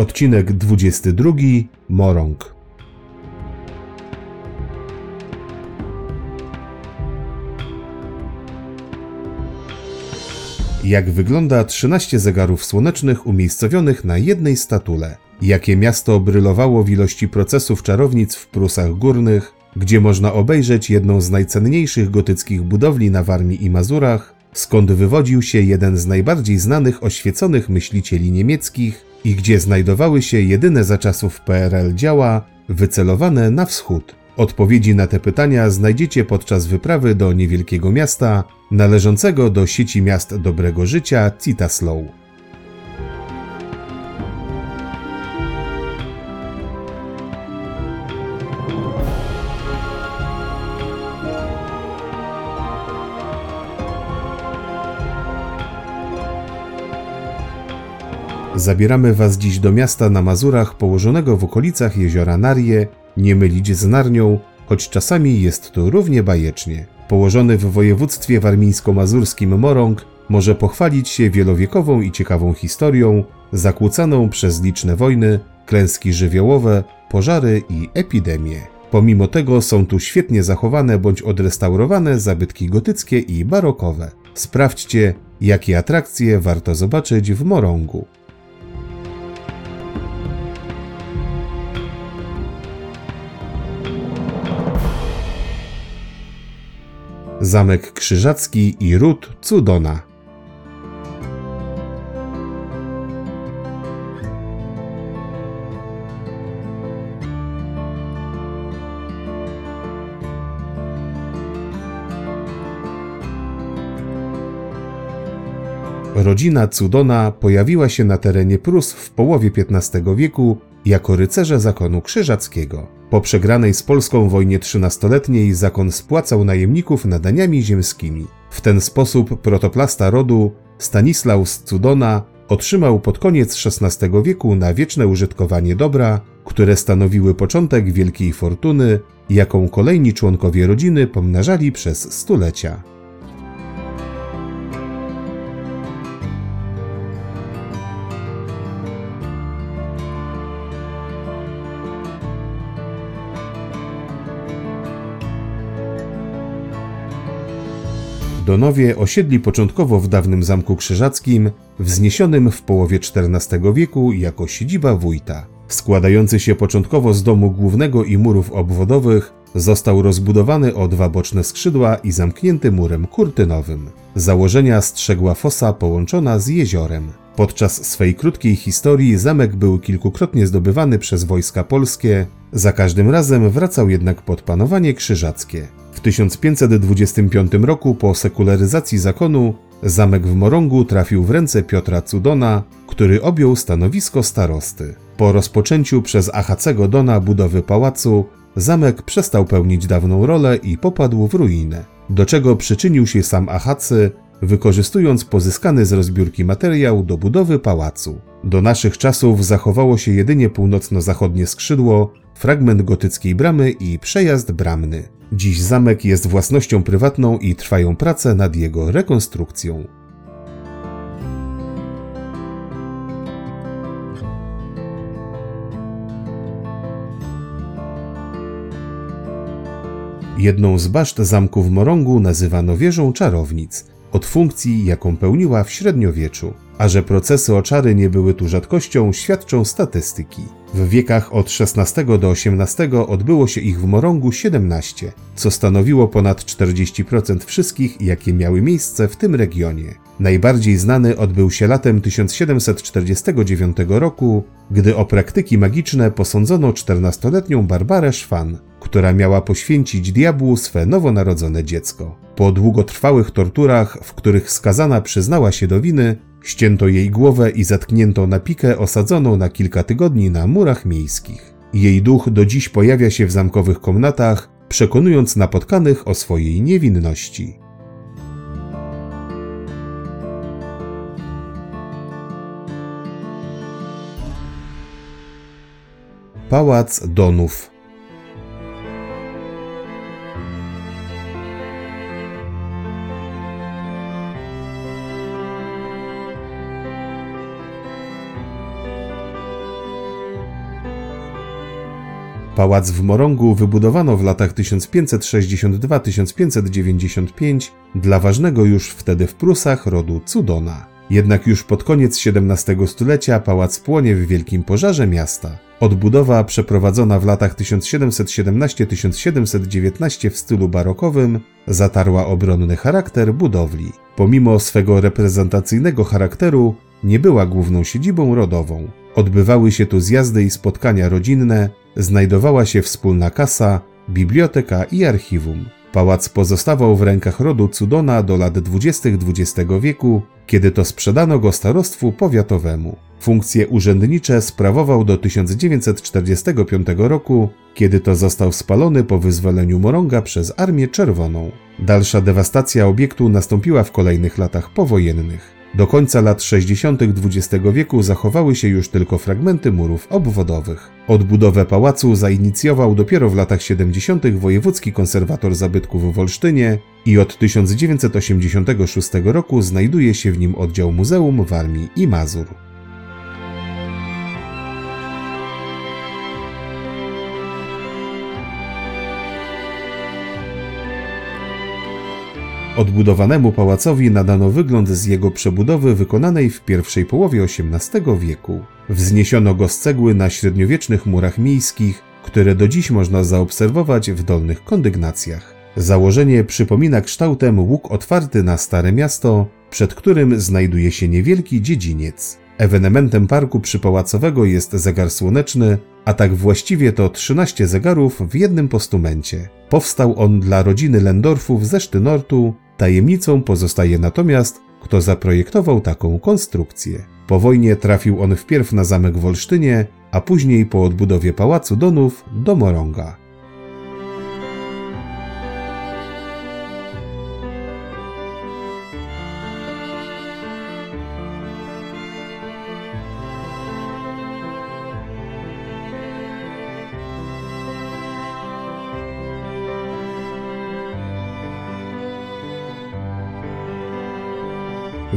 Odcinek 22 Morąg. Jak wygląda 13 zegarów słonecznych umiejscowionych na jednej statule? Jakie miasto brylowało w ilości procesów czarownic w Prusach Górnych, gdzie można obejrzeć jedną z najcenniejszych gotyckich budowli na Warmii i Mazurach, skąd wywodził się jeden z najbardziej znanych oświeconych myślicieli niemieckich i gdzie znajdowały się jedyne za czasów PRL działa wycelowane na wschód. Odpowiedzi na te pytania znajdziecie podczas wyprawy do niewielkiego miasta należącego do sieci miast dobrego życia Citaslow. Zabieramy Was dziś do miasta na Mazurach położonego w okolicach jeziora Narie, nie mylić z Narnią, choć czasami jest tu równie bajecznie. Położony w województwie warmińsko-mazurskim Morąg może pochwalić się wielowiekową i ciekawą historią, zakłócaną przez liczne wojny, klęski żywiołowe, pożary i epidemie. Pomimo tego są tu świetnie zachowane bądź odrestaurowane zabytki gotyckie i barokowe. Sprawdźcie, jakie atrakcje warto zobaczyć w Morągu. Zamek Krzyżacki i ród Cudona. Rodzina Cudona pojawiła się na terenie Prus w połowie XV wieku jako rycerze zakonu krzyżackiego. Po przegranej z Polską wojnie trzynastoletniej zakon spłacał najemników nadaniami ziemskimi. W ten sposób protoplasta rodu Stanislaus Cudona otrzymał pod koniec XVI wieku na wieczne użytkowanie dobra, które stanowiły początek wielkiej fortuny, jaką kolejni członkowie rodziny pomnażali przez stulecia. Donowie osiedli początkowo w dawnym zamku krzyżackim, wzniesionym w połowie XIV wieku jako siedziba wójta. Składający się początkowo z domu głównego i murów obwodowych, został rozbudowany o dwa boczne skrzydła i zamknięty murem kurtynowym. Założenia strzegła fosa połączona z jeziorem. Podczas swej krótkiej historii zamek był kilkukrotnie zdobywany przez wojska polskie, za każdym razem wracał jednak pod panowanie krzyżackie. W 1525 roku po sekularyzacji zakonu zamek w Morągu trafił w ręce Piotra Cudona, który objął stanowisko starosty. Po rozpoczęciu przez Achacego Dona budowy pałacu, zamek przestał pełnić dawną rolę i popadł w ruinę, do czego przyczynił się sam Achacy, wykorzystując pozyskany z rozbiórki materiał do budowy pałacu. Do naszych czasów zachowało się jedynie północno-zachodnie skrzydło, fragment gotyckiej bramy i przejazd bramny. Dziś zamek jest własnością prywatną i trwają prace nad jego rekonstrukcją. Jedną z baszt zamku w Morągu nazywano wieżą czarownic, od funkcji, jaką pełniła w średniowieczu. A że procesy o czary nie były tu rzadkością, świadczą statystyki. W wiekach od XVI do XVIII odbyło się ich w Morągu 17, co stanowiło ponad 40% wszystkich, jakie miały miejsce w tym regionie. Najbardziej znany odbył się latem 1749 roku, gdy o praktyki magiczne posądzono 14-letnią Barbarę Szwan. Która miała poświęcić diabłu swe nowonarodzone dziecko. Po długotrwałych torturach, w których skazana przyznała się do winy, ścięto jej głowę i zatknięto na pikę osadzoną na kilka tygodni na murach miejskich. Jej duch do dziś pojawia się w zamkowych komnatach, przekonując napotkanych o swojej niewinności. Pałac Donów Pałac w Morągu wybudowano w latach 1562-1595 dla ważnego już wtedy w Prusach rodu Cudona. Jednak już pod koniec XVII stulecia pałac płonie w wielkim pożarze miasta. Odbudowa przeprowadzona w latach 1717-1719 w stylu barokowym zatarła obronny charakter budowli. Pomimo swego reprezentacyjnego charakteru nie była główną siedzibą rodową. Odbywały się tu zjazdy i spotkania rodzinne, znajdowała się wspólna kasa, biblioteka i archiwum. Pałac pozostawał w rękach rodu Cudona do lat 20. XX wieku, kiedy to sprzedano go starostwu powiatowemu. Funkcje urzędnicze sprawował do 1945 roku, kiedy to został spalony po wyzwoleniu Morąga przez Armię Czerwoną. Dalsza dewastacja obiektu nastąpiła w kolejnych latach powojennych. Do końca lat 60. XX wieku zachowały się już tylko fragmenty murów obwodowych. Odbudowę pałacu zainicjował dopiero w latach 70. wojewódzki konserwator zabytków w Olsztynie i od 1986 roku znajduje się w nim oddział Muzeum Warmii i Mazur. Odbudowanemu pałacowi nadano wygląd z jego przebudowy wykonanej w pierwszej połowie XVIII wieku. Wzniesiono go z cegły na średniowiecznych murach miejskich, które do dziś można zaobserwować w dolnych kondygnacjach. Założenie przypomina kształtem łuk otwarty na Stare Miasto, przed którym znajduje się niewielki dziedziniec. Ewenementem parku przypałacowego jest zegar słoneczny, a tak właściwie to 13 zegarów w jednym postumencie. Powstał on dla rodziny Lendorfów ze Sztynortu, tajemnicą pozostaje natomiast, kto zaprojektował taką konstrukcję. Po wojnie trafił on wpierw na zamek w Olsztynie, a później po odbudowie Pałacu Donów do Morąga.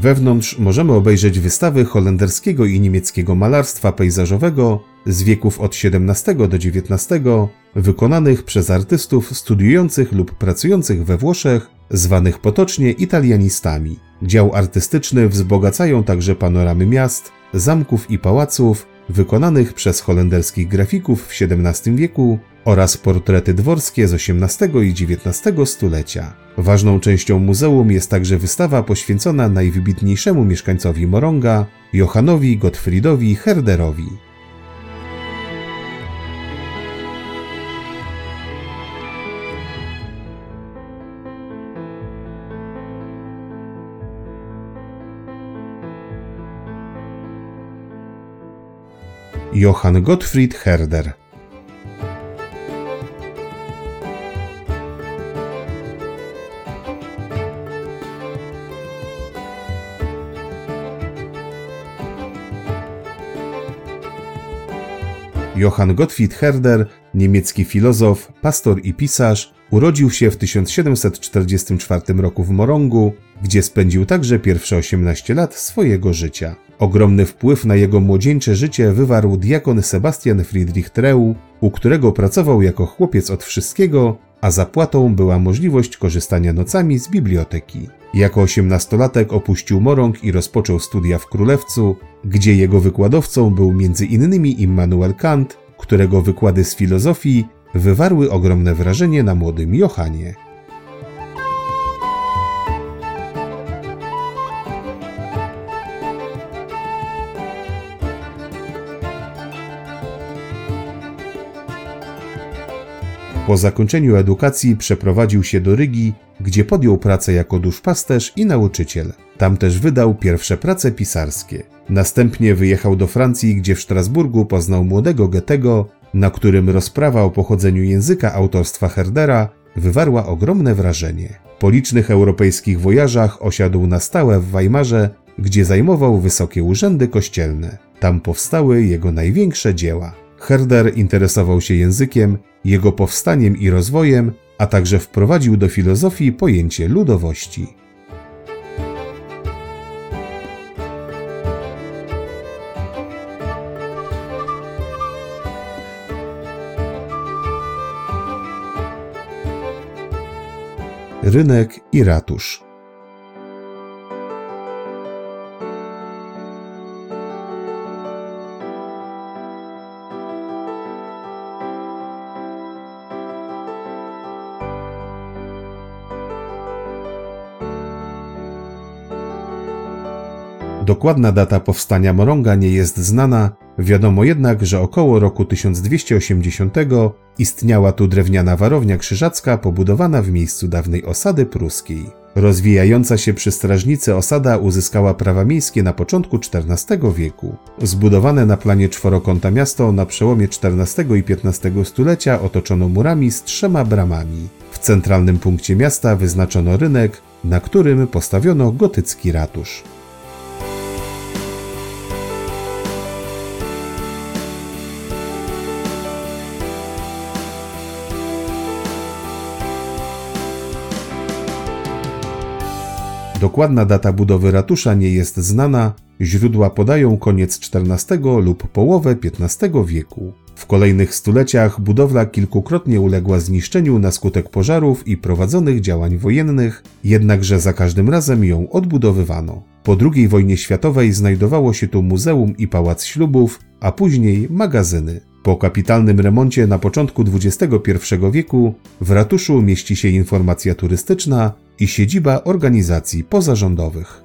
Wewnątrz możemy obejrzeć wystawy holenderskiego i niemieckiego malarstwa pejzażowego z wieków od XVII do XIX, wykonanych przez artystów studiujących lub pracujących we Włoszech, zwanych potocznie italianistami. Dział artystyczny wzbogacają także panoramy miast, zamków i pałaców, wykonanych przez holenderskich grafików w XVII wieku oraz portrety dworskie z XVIII i XIX stulecia. Ważną częścią muzeum jest także wystawa poświęcona najwybitniejszemu mieszkańcowi Moronga, Johannowi Gottfriedowi Herderowi. Johann Gottfried Herder Johann Gottfried Herder, niemiecki filozof, pastor i pisarz, urodził się w 1744 roku w Morągu, gdzie spędził także pierwsze 18 lat swojego życia. Ogromny wpływ na jego młodzieńcze życie wywarł diakon Sebastian Friedrich Treu, u którego pracował jako chłopiec od wszystkiego, a zapłatą była możliwość korzystania nocami z biblioteki. Jako osiemnastolatek opuścił Morąg i rozpoczął studia w Królewcu, gdzie jego wykładowcą był m.in. Immanuel Kant, którego wykłady z filozofii wywarły ogromne wrażenie na młodym Johanie. Po zakończeniu edukacji przeprowadził się do Rygi, gdzie podjął pracę jako duszpasterz i nauczyciel. Tam też wydał pierwsze prace pisarskie. Następnie wyjechał do Francji, gdzie w Strasburgu poznał młodego Goethego, na którym rozprawa o pochodzeniu języka autorstwa Herdera wywarła ogromne wrażenie. Po licznych europejskich wojażach osiadł na stałe w Weimarze, gdzie zajmował wysokie urzędy kościelne. Tam powstały jego największe dzieła. Herder interesował się językiem, jego powstaniem i rozwojem, a także wprowadził do filozofii pojęcie ludowości. Rynek i ratusz. Dokładna data powstania Moronga nie jest znana, wiadomo jednak, że około roku 1280 istniała tu drewniana warownia krzyżacka pobudowana w miejscu dawnej osady pruskiej. Rozwijająca się przy strażnicy osada uzyskała prawa miejskie na początku XIV wieku. Zbudowane na planie czworokąta miasto na przełomie XIV i XV stulecia otoczono murami z trzema bramami. W centralnym punkcie miasta wyznaczono rynek, na którym postawiono gotycki ratusz. Dokładna data budowy ratusza nie jest znana, źródła podają koniec XIV lub połowę XV wieku. W kolejnych stuleciach budowla kilkukrotnie uległa zniszczeniu na skutek pożarów i prowadzonych działań wojennych, jednakże za każdym razem ją odbudowywano. Po II wojnie światowej znajdowało się tu muzeum i pałac ślubów, a później magazyny. Po kapitalnym remoncie na początku XXI wieku w ratuszu mieści się informacja turystyczna i siedziba organizacji pozarządowych.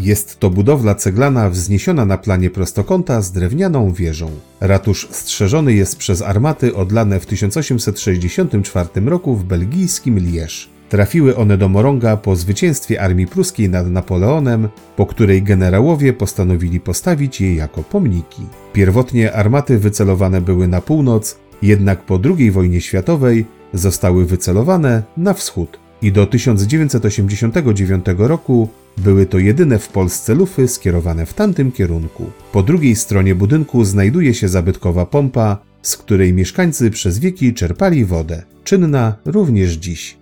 Jest to budowla ceglana wzniesiona na planie prostokąta z drewnianą wieżą. Ratusz strzeżony jest przez armaty odlane w 1864 roku w belgijskim Liège. Trafiły one do Moronga po zwycięstwie armii pruskiej nad Napoleonem, po której generałowie postanowili postawić je jako pomniki. Pierwotnie armaty wycelowane były na północ, jednak po II wojnie światowej zostały wycelowane na wschód i do 1989 roku były to jedyne w Polsce lufy skierowane w tamtym kierunku. Po drugiej stronie budynku znajduje się zabytkowa pompa, z której mieszkańcy przez wieki czerpali wodę, czynna również dziś.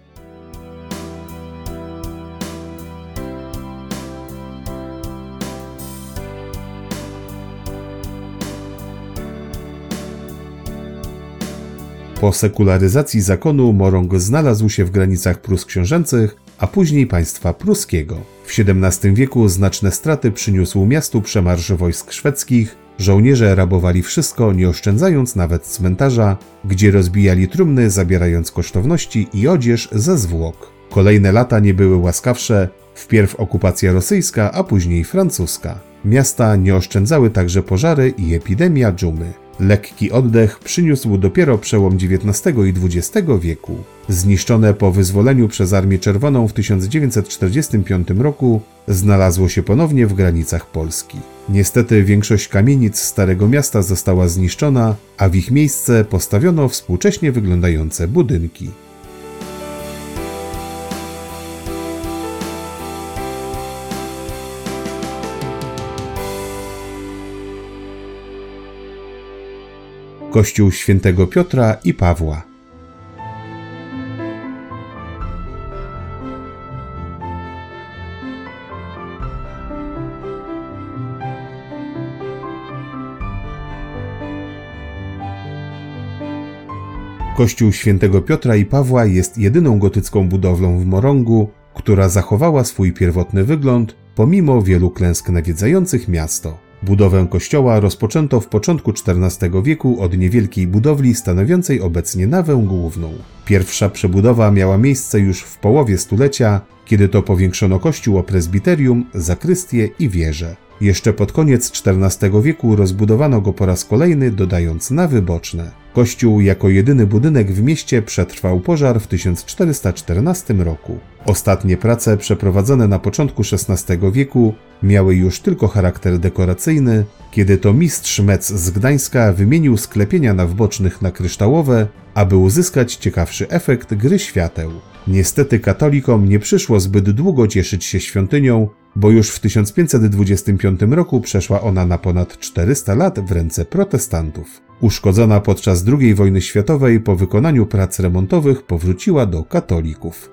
Po sekularyzacji zakonu Morong znalazł się w granicach Prus książęcych, a później państwa pruskiego. W XVII wieku znaczne straty przyniósł miastu przemarsz wojsk szwedzkich, żołnierze rabowali wszystko, nie oszczędzając nawet cmentarza, gdzie rozbijali trumny, zabierając kosztowności i odzież ze zwłok. Kolejne lata nie były łaskawsze, wpierw okupacja rosyjska, a później francuska. Miasta nie oszczędzały także pożary i epidemia dżumy. Lekki oddech przyniósł dopiero przełom XIX i XX wieku. Zniszczone po wyzwoleniu przez Armię Czerwoną w 1945 roku, znalazło się ponownie w granicach Polski. Niestety większość kamienic Starego Miasta została zniszczona, a w ich miejsce postawiono współcześnie wyglądające budynki. Kościół świętego Piotra i Pawła. Kościół świętego Piotra i Pawła jest jedyną gotycką budowlą w Morągu, która zachowała swój pierwotny wygląd pomimo wielu klęsk nawiedzających miasto. Budowę kościoła rozpoczęto w początku XIV wieku od niewielkiej budowli stanowiącej obecnie nawę główną. Pierwsza przebudowa miała miejsce już w połowie stulecia, kiedy to powiększono kościół o prezbiterium, zakrystię i wieżę. Jeszcze pod koniec XIV wieku rozbudowano go po raz kolejny, dodając nawy boczne. Kościół jako jedyny budynek w mieście przetrwał pożar w 1414 roku. Ostatnie prace przeprowadzone na początku XVI wieku miały już tylko charakter dekoracyjny, kiedy to mistrz Mec z Gdańska wymienił sklepienia nawbocznych na kryształowe, aby uzyskać ciekawszy efekt gry świateł. Niestety katolikom nie przyszło zbyt długo cieszyć się świątynią, bo już w 1525 roku przeszła ona na ponad 400 lat w ręce protestantów. Uszkodzona podczas II wojny światowej po wykonaniu prac remontowych powróciła do katolików.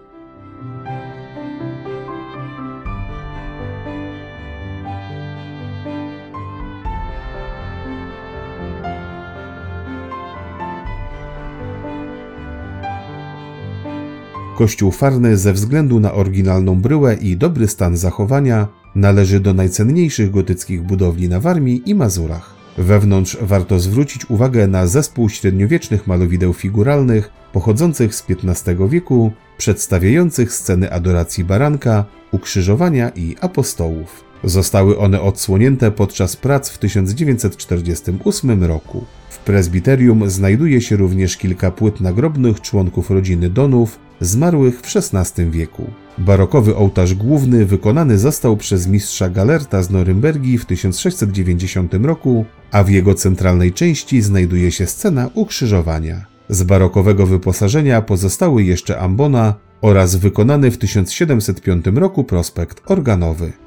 Kościół Farny ze względu na oryginalną bryłę i dobry stan zachowania należy do najcenniejszych gotyckich budowli na Warmii i Mazurach. Wewnątrz warto zwrócić uwagę na zespół średniowiecznych malowideł figuralnych pochodzących z XV wieku, przedstawiających sceny adoracji baranka, ukrzyżowania i apostołów. Zostały one odsłonięte podczas prac w 1948 roku. W prezbiterium znajduje się również kilka płyt nagrobnych członków rodziny Donów, zmarłych w XVI wieku. Barokowy ołtarz główny wykonany został przez mistrza Galerta z Norymbergi w 1690 roku, a w jego centralnej części znajduje się scena ukrzyżowania. Z barokowego wyposażenia pozostały jeszcze ambona oraz wykonany w 1705 roku prospekt organowy.